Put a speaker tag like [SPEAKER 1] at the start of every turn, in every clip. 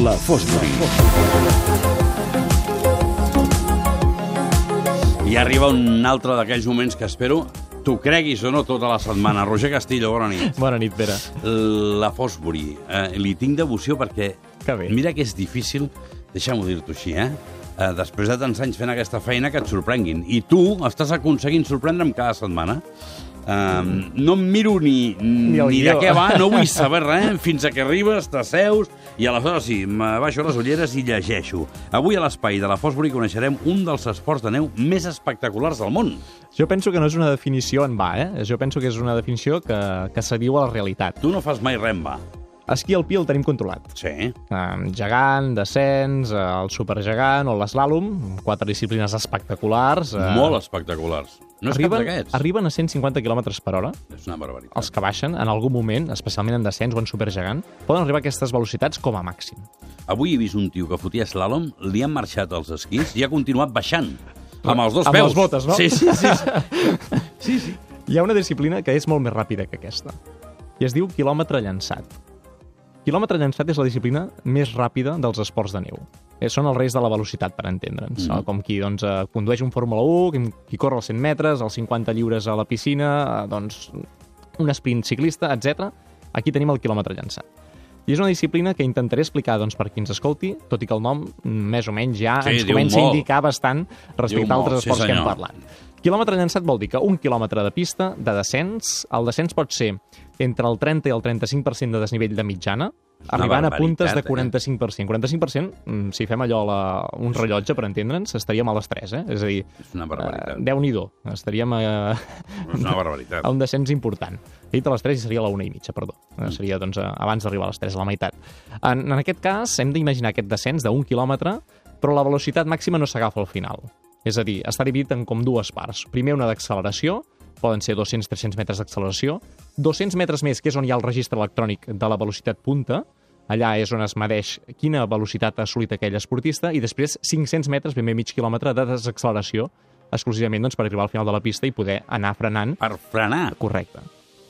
[SPEAKER 1] La Fosbury. I arriba un altre d'aquells moments que espero tu creguis o no tota la setmana. Roger Castillo, bona nit.
[SPEAKER 2] Bona nit, Pere.
[SPEAKER 1] La Fosbury. Eh, li tinc devoció perquè...
[SPEAKER 2] Que bé.
[SPEAKER 1] Mira que és difícil, deixa'm-ho dir-t'ho així, eh? eh? Després de tants anys fent aquesta feina, que et sorprenguin. I tu estàs aconseguint sorprendre'm cada setmana. Um, no em miro ni, ni, ni de què va, no vull saber res, fins a que arribes, t'asseus, i aleshores sí, m'abaixo les ulleres i llegeixo. Avui a l'espai de la Fosbury coneixerem un dels esports de neu més espectaculars del món.
[SPEAKER 2] Jo penso que no és una definició en va, eh? Jo penso que és una definició que, que s'adiu a la realitat.
[SPEAKER 1] Tu no fas mai res en va.
[SPEAKER 2] Esquí alpí el tenim controlat.
[SPEAKER 1] Sí.
[SPEAKER 2] Um, gegant, descens, el supergegant o l'eslàlom, quatre disciplines espectaculars. eh,
[SPEAKER 1] Molt espectaculars. No és
[SPEAKER 2] arriben, arriben a 150 km per hora.
[SPEAKER 1] És una barbaritat.
[SPEAKER 2] Els que baixen, en algun moment, especialment en descens o en supergegant, poden arribar a aquestes velocitats com a màxim.
[SPEAKER 1] Avui he vist un tio que fotia slalom, li han marxat els esquís i ha continuat baixant. Amb els dos
[SPEAKER 2] Amb
[SPEAKER 1] peus.
[SPEAKER 2] les botes, no?
[SPEAKER 1] Sí, sí, sí. sí. sí, sí.
[SPEAKER 2] Hi ha una disciplina que és molt més ràpida que aquesta. I es diu quilòmetre llançat. Quilòmetre llançat és la disciplina més ràpida dels esports de neu. Eh, Són els reis de la velocitat, per entendre'ns. Mm. Com qui doncs, eh, condueix un Fórmula 1, qui, corre els 100 metres, els 50 lliures a la piscina, doncs, un sprint ciclista, etc. Aquí tenim el quilòmetre llançat. I és una disciplina que intentaré explicar doncs, per qui ens escolti, tot i que el nom, mm, més o menys, ja
[SPEAKER 1] Sí,
[SPEAKER 2] ens comença a
[SPEAKER 1] molt.
[SPEAKER 2] indicar bastant respecte
[SPEAKER 1] Diu
[SPEAKER 2] a
[SPEAKER 1] molt,
[SPEAKER 2] altres
[SPEAKER 1] sí,
[SPEAKER 2] esports que hem
[SPEAKER 1] senyor.
[SPEAKER 2] parlat. Quilòmetre llançat vol dir que un quilòmetre de pista, de descens, el descens pot ser entre el 30 i el 35% de desnivell de mitjana, arribant a puntes de
[SPEAKER 1] eh?
[SPEAKER 2] 45%. 45%, mm, si fem allò, la, un rellotge, per entendre'ns, estaríem a les 3, eh? És a dir,
[SPEAKER 1] És una barbaritat.
[SPEAKER 2] eh, Déu-n'hi-do, estaríem a,
[SPEAKER 1] És una barbaritat.
[SPEAKER 2] a un descens important. He dit a les 3 i seria a la 1 i mitja, perdó.
[SPEAKER 1] Mm.
[SPEAKER 2] Seria doncs, a- abans d'arribar a les 3, a la meitat. En, en aquest cas, hem d'imaginar aquest descens d'un quilòmetre, però la velocitat màxima no s'agafa al final. És a dir, està dividit en com dues parts. Primer una d'acceleració, poden ser 200-300 metres d'acceleració, 200 metres més, que és on hi ha el registre electrònic de la velocitat punta, allà és on es medeix quina velocitat ha assolit aquell esportista, i després 500 metres, ben bé mig quilòmetre, de desacceleració, exclusivament doncs, per arribar al final de la pista i poder anar frenant
[SPEAKER 1] Per frenar.
[SPEAKER 2] Correcte.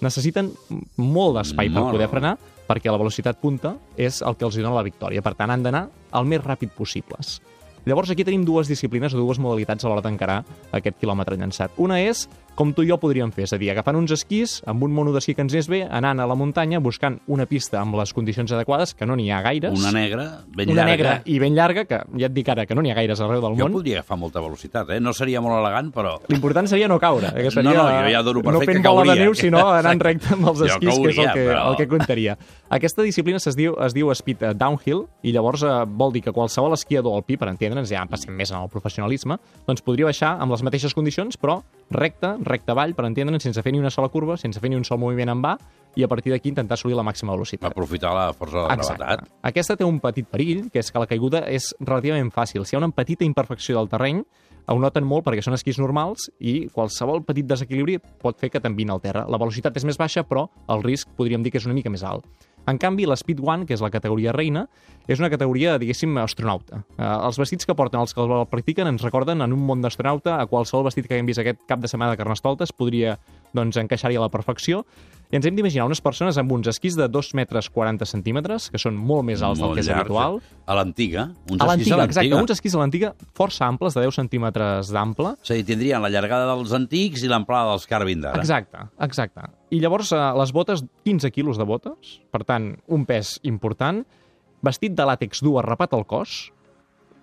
[SPEAKER 2] Necessiten molt d'espai per poder frenar perquè la velocitat punta és el que els dona la victòria. Per tant, han d'anar el més ràpid possibles. Llavors, aquí tenim dues disciplines o dues modalitats a l'hora d'encarar aquest quilòmetre llançat. Una és com tu i jo podríem fer, és a dir, agafant uns esquís, amb un mono d'esquí que ens és bé, anant a la muntanya, buscant una pista amb les condicions adequades, que no n'hi ha gaires.
[SPEAKER 1] Una negra, ben
[SPEAKER 2] una
[SPEAKER 1] llarga.
[SPEAKER 2] negra i ben llarga, que ja et dic ara que no n'hi ha gaires arreu del
[SPEAKER 1] Jo
[SPEAKER 2] món.
[SPEAKER 1] podria agafar molta velocitat, eh? No seria molt elegant, però...
[SPEAKER 2] L'important seria no caure. Que seria,
[SPEAKER 1] No, no, jo ja dono per
[SPEAKER 2] no
[SPEAKER 1] fet que
[SPEAKER 2] fent bola de
[SPEAKER 1] cauria.
[SPEAKER 2] neu, sinó anant
[SPEAKER 1] Exacte.
[SPEAKER 2] recte amb els
[SPEAKER 1] Jo
[SPEAKER 2] esquís, que és el
[SPEAKER 1] cauria,
[SPEAKER 2] que,
[SPEAKER 1] però-
[SPEAKER 2] el que comptaria. Aquesta disciplina es diu, es diu speed eh, downhill i llavors eh, vol dir que qualsevol esquiador alpí, per entendre'ns, ja passem més en el professionalisme, doncs podria baixar amb les mateixes condicions, però recte, recte avall, per entendre'ns, sense fer ni una sola curva, sense fer ni un sol moviment en va, i a partir d'aquí intentar assolir la màxima velocitat.
[SPEAKER 1] Aprofitar la força de la gravetat.
[SPEAKER 2] Aquesta té un petit perill, que és que la caiguda és relativament fàcil. Si hi ha una petita imperfecció del terreny, ho noten molt perquè són esquís normals i qualsevol petit desequilibri pot fer que t'envin al terra. La velocitat és més baixa, però el risc podríem dir que és una mica més alt. En canvi, la Speed One, que és la categoria reina, és una categoria, diguéssim, astronauta. Eh, els vestits que porten els que el practiquen ens recorden en un món d'astronauta a qualsevol vestit que haguem vist aquest cap de setmana de Carnestoltes podria doncs, encaixar-hi a la perfecció. I ens hem d'imaginar unes persones amb uns esquís de 2 metres 40 centímetres, que són molt més alts
[SPEAKER 1] Molt
[SPEAKER 2] del que és
[SPEAKER 1] llargs,
[SPEAKER 2] habitual.
[SPEAKER 1] eh? A l'antiga. Uns
[SPEAKER 2] A
[SPEAKER 1] esquís
[SPEAKER 2] l'antiga, exacte, uns esquís a l'antiga força amples, de 10 centímetres d'ample.
[SPEAKER 1] És a dir, tindrien la llargada dels antics i l'amplada dels Carvin d'ara.
[SPEAKER 2] Exacte, exacte. I llavors eh, les botes, 15 quilos de botes, per tant, un pes important, vestit de làtex dur arrapat al cos,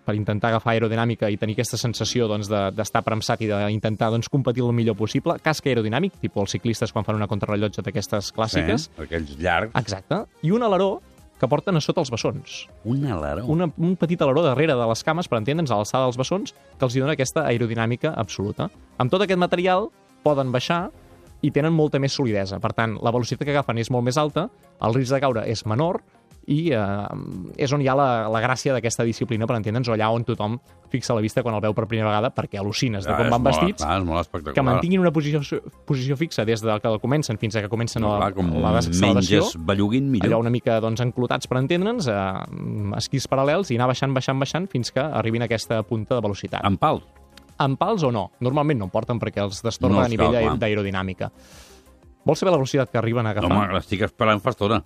[SPEAKER 2] per intentar agafar aerodinàmica i tenir aquesta sensació doncs, de- d'estar premsat i d'intentar doncs, competir el millor possible. Casc aerodinàmic, tipus els ciclistes quan fan una contrarrellotge d'aquestes clàssiques.
[SPEAKER 1] Sí, aquells llargs.
[SPEAKER 2] Exacte. I un aleró que porten a sota els bessons.
[SPEAKER 1] Un aleró.
[SPEAKER 2] Una, un petit aleró darrere de les cames, per entendre'ns, a l'alçada dels bessons, que els dona aquesta aerodinàmica absoluta. Amb tot aquest material poden baixar i tenen molta més solidesa. Per tant, la velocitat que agafen és molt més alta, el risc de caure és menor i eh, és on hi ha la, la gràcia d'aquesta disciplina, per entendre'ns, allà on tothom fixa la vista quan el veu per primera vegada perquè al·lucines de
[SPEAKER 1] Ah,
[SPEAKER 2] com van
[SPEAKER 1] molt-
[SPEAKER 2] vestits,
[SPEAKER 1] clar, és molt espectacular.
[SPEAKER 2] que mantinguin una posició, posició fixa des de que comencen fins a que comencen
[SPEAKER 1] No,
[SPEAKER 2] la,
[SPEAKER 1] clar, com
[SPEAKER 2] la desacceleració
[SPEAKER 1] menys es belluguin, millor.
[SPEAKER 2] allò una mica doncs, enclotats per entendre'ns, eh, esquís paral·lels i anar baixant, baixant, baixant fins que arribin a aquesta punta de velocitat.
[SPEAKER 1] Amb pal.
[SPEAKER 2] Amb pals o no? Normalment no en porten perquè els destorna
[SPEAKER 1] No
[SPEAKER 2] a nivell d'aerodinàmica. Vols saber la velocitat que arriben a agafar?
[SPEAKER 1] Home, l'estic esperant fa estona.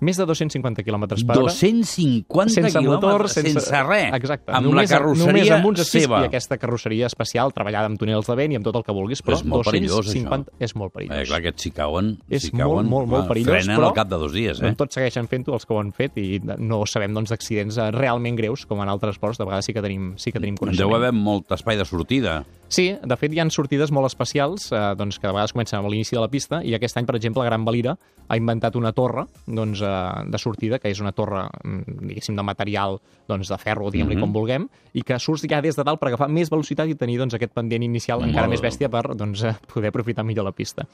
[SPEAKER 2] Més de 250 km per hora.
[SPEAKER 1] 250
[SPEAKER 2] sense
[SPEAKER 1] quilòmetres,
[SPEAKER 2] motor,
[SPEAKER 1] sense, res.
[SPEAKER 2] Exacte.
[SPEAKER 1] Amb
[SPEAKER 2] només,
[SPEAKER 1] la carrosseria
[SPEAKER 2] només amb uns
[SPEAKER 1] seva.
[SPEAKER 2] i aquesta carrosseria especial treballada amb túnels de vent i amb tot el que vulguis, però,
[SPEAKER 1] és molt perillós,
[SPEAKER 2] 250 és molt perillós.
[SPEAKER 1] Eh, clar, aquests si cauen,
[SPEAKER 2] És molt,
[SPEAKER 1] cauen,
[SPEAKER 2] molt, molt
[SPEAKER 1] ah,
[SPEAKER 2] perillós,
[SPEAKER 1] frenen
[SPEAKER 2] però-
[SPEAKER 1] al cap de dos dies, eh?
[SPEAKER 2] Doncs tots segueixen fent-ho, els que ho han fet, i no sabem doncs, d'accidents eh, realment greus, com en altres esports, de vegades sí que tenim, sí que tenim coneixement.
[SPEAKER 1] Deu haver molt espai de sortida.
[SPEAKER 2] Sí, de fet hi han sortides molt especials eh, doncs, que de vegades comencen a l'inici de la pista i aquest any, per exemple, Gran Valira ha inventat una torre doncs, eh, de sortida, que és una torre, mm, diguéssim, de material doncs, de ferro, diguem-li
[SPEAKER 1] Mhm.
[SPEAKER 2] com vulguem, i que surts ja des de dalt per agafar més velocitat i tenir doncs, aquest pendent inicial encara
[SPEAKER 1] Molt
[SPEAKER 2] més bèstia per doncs, eh, poder aprofitar millor la pista.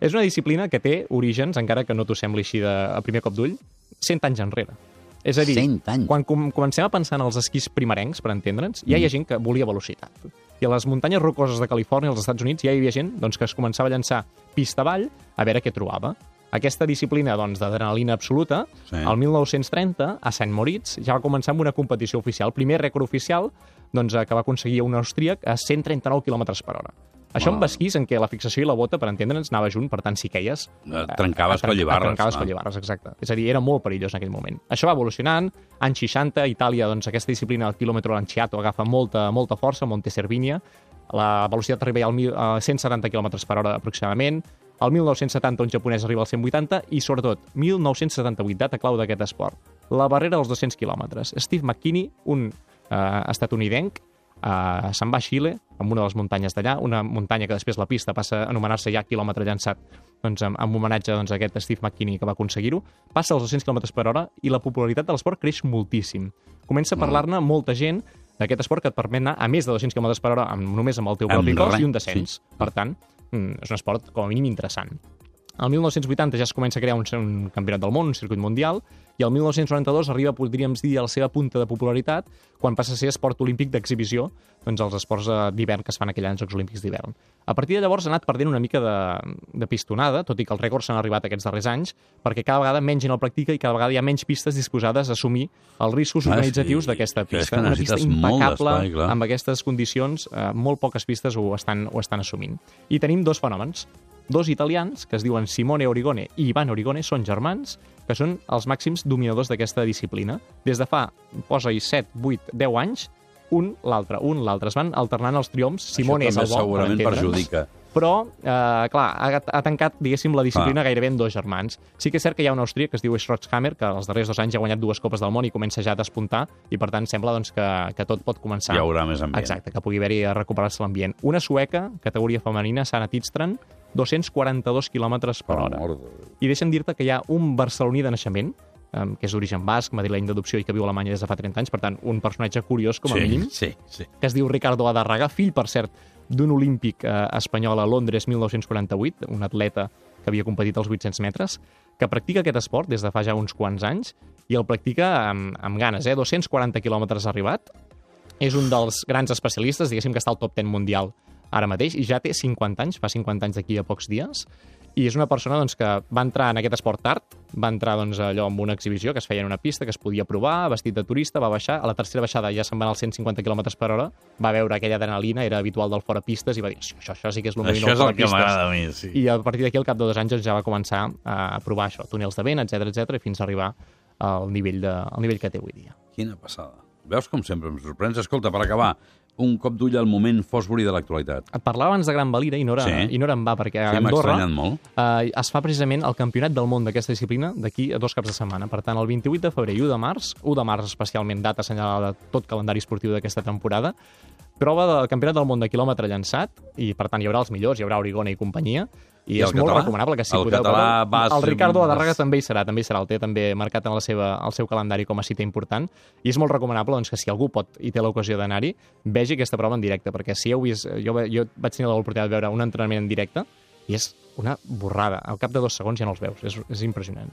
[SPEAKER 2] És una disciplina que té orígens, encara que no t'ho sembli així de, a primer cop d'ull, 100 anys enrere. És a dir,
[SPEAKER 1] 100 anys.
[SPEAKER 2] quan com comencem a pensar en els esquís primerencs, per entendre'ns, ja hi ha gent que volia velocitat. I a les muntanyes rocoses de Califòrnia, als Estats Units, ja hi havia gent doncs, que es començava a llançar pista avall a veure què trobava. Aquesta disciplina doncs, d'adrenalina absoluta,
[SPEAKER 1] Sí.
[SPEAKER 2] el 1930, a Sant Moritz, ja va començar amb una competició oficial. Primer rècord oficial doncs, eh, que va aconseguir un austríac a 139 km per hora. Això amb esquís en què la fixació i la bota, per entendre'ns, anava junt, per tant, si queies...
[SPEAKER 1] Eh, trencaves
[SPEAKER 2] eh, tren-
[SPEAKER 1] collibarres,
[SPEAKER 2] Trencaves
[SPEAKER 1] clar.
[SPEAKER 2] collibarres, exacte. És a dir, era molt perillós en aquell moment. Això va evolucionant. Anys 60, a Itàlia, doncs, aquesta disciplina del quilòmetre lanciato agafa molta, molta força, Monte Servinia. La velocitat arriba ja al mil- a 170 km per hora aproximadament. El 1970 un japonès arriba als 180 i, sobretot, 1978, data clau d'aquest esport. La barrera dels 200 quilòmetres. Steve McKinney, un eh, estatunidenc, eh, se'n va a Xile, amb una de les muntanyes d'allà, una muntanya que després la pista passa a anomenar-se ja quilòmetre llançat, doncs, amb, amb homenatge doncs, a aquest Steve McKinney que va aconseguir-ho, passa als 200 km per hora i la popularitat de l'esport creix moltíssim. Comença a parlar-ne molta gent d'aquest esport que et permet anar a més de 200 km per hora amb, només amb el teu propi cos i un descens.
[SPEAKER 1] sí.
[SPEAKER 2] Per tant, mm, és un esport com a mínim interessant. El 1980 ja es comença a crear un, un campionat del món, un circuit mundial, i el 1992 arriba, podríem dir, a la seva punta de popularitat quan passa a ser esport olímpic d'exhibició, doncs els esports d'hivern que es fan aquell any, els Jocs Olímpics d'hivern. A partir de llavors ha anat perdent una mica de, de pistonada, tot i que els rècords s'han arribat aquests darrers anys, perquè cada vegada menys gent el practica i cada vegada hi ha menys pistes disposades a assumir els riscos
[SPEAKER 1] Ah,
[SPEAKER 2] organitzatius
[SPEAKER 1] sí.
[SPEAKER 2] d'aquesta pista. Una pista impecable, amb aquestes condicions, eh, molt poques pistes ho estan, ho estan assumint. I tenim dos fenòmens. Dos italians, que es diuen Simone Origone i Ivan Origone, són germans, que són els màxims dominadors d'aquesta disciplina. Des de fa, posa-hi 7, 8, 10 anys, un, l'altre, un, l'altre. Es van alternant els triomfs. Simone és el bo, per
[SPEAKER 1] segurament
[SPEAKER 2] entendre'ns.
[SPEAKER 1] perjudica.
[SPEAKER 2] Però, eh, clar, ha, ha tancat, diguéssim, la disciplina
[SPEAKER 1] Clar.
[SPEAKER 2] gairebé en dos germans. Sí que és cert que hi ha un austríac que es diu Schrotzhammer, que els darrers dos anys ja ha guanyat dues copes del món i comença ja a despuntar, i per tant sembla doncs, que, que tot pot començar.
[SPEAKER 1] Hi haurà més ambient.
[SPEAKER 2] Exacte, que pugui haver-hi a recuperar-se l'ambient. Una sueca, categoria femenina, Sana Tidstrand, 242 km per hora. I deixa'm dir-te que hi ha un barceloní de naixement, em, que és d'origen basc, madrileny d'adopció i que viu a Alemanya des de fa 30 anys, per tant, un personatge curiós, com a
[SPEAKER 1] sí,
[SPEAKER 2] mínim,
[SPEAKER 1] Sí, sí.
[SPEAKER 2] que es diu Ricardo Adarraga, fill, per cert, d'un olímpic eh, espanyol a Londres 1948, un atleta que havia competit als 800 metres, que practica aquest esport des de fa ja uns quants anys i el practica amb, amb ganes, eh? 240 quilòmetres arribat. És un dels grans especialistes, diguéssim que està al top 10 mundial ara mateix, i ja té 50 anys, fa 50 anys d'aquí a pocs dies, i és una persona doncs, que va entrar en aquest esport tard, va entrar doncs, allò amb una exhibició que es feia en una pista, que es podia provar, vestit de turista, va baixar, a la tercera baixada ja se'n va anar als 150 km per hora, va veure aquella adrenalina, era habitual del fora pistes, i va dir, això, això, això sí que és el meu
[SPEAKER 1] Això és
[SPEAKER 2] fora
[SPEAKER 1] el que
[SPEAKER 2] pistes."
[SPEAKER 1] m'agrada a mi, sí.
[SPEAKER 2] I a partir d'aquí, al cap de dos anys, doncs, ja va començar a provar això, túnels de vent, etc etc fins a arribar al nivell, de, al nivell que té avui dia.
[SPEAKER 1] Quina passada. Veus com sempre em sorprens? Escolta, per acabar, un cop d'ull al moment Fosbury de l'actualitat.
[SPEAKER 2] Et parlava abans de Gran Valira i no era,
[SPEAKER 1] Sí.
[SPEAKER 2] i no era en va, perquè a
[SPEAKER 1] Sí,
[SPEAKER 2] Andorra
[SPEAKER 1] molt.
[SPEAKER 2] eh, es fa precisament el campionat del món d'aquesta disciplina d'aquí a dos caps de setmana. Per tant, el 28 de febrer i 1 de març, 1 de març especialment, data assenyalada de tot calendari esportiu d'aquesta temporada, prova del campionat del món de quilòmetre llançat, i per tant hi haurà els millors, hi haurà Origone i companyia, i,
[SPEAKER 1] I
[SPEAKER 2] és
[SPEAKER 1] el
[SPEAKER 2] molt
[SPEAKER 1] català?
[SPEAKER 2] recomanable que si
[SPEAKER 1] El
[SPEAKER 2] podeu...
[SPEAKER 1] català
[SPEAKER 2] veure-
[SPEAKER 1] va
[SPEAKER 2] El Ricardo Adarraga
[SPEAKER 1] va-
[SPEAKER 2] també hi serà, també hi serà, el té també marcat en la seva, el seu calendari com a cita important, i és molt recomanable doncs, que si algú pot i té l'ocasió d'anar-hi, vegi aquesta prova en directe, perquè si heu vist, jo, jo vaig tenir l'oportunitat de veure un entrenament en directe, i és una borrada. Al cap de dos segons ja no els veus. És, és impressionant.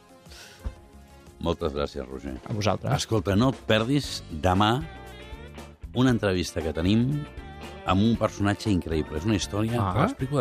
[SPEAKER 1] Moltes gràcies, Roger.
[SPEAKER 2] A vosaltres.
[SPEAKER 1] Escolta, no et perdis demà una entrevista que tenim amb un personatge increïble. És una història
[SPEAKER 2] Ah.
[SPEAKER 1] que l'explico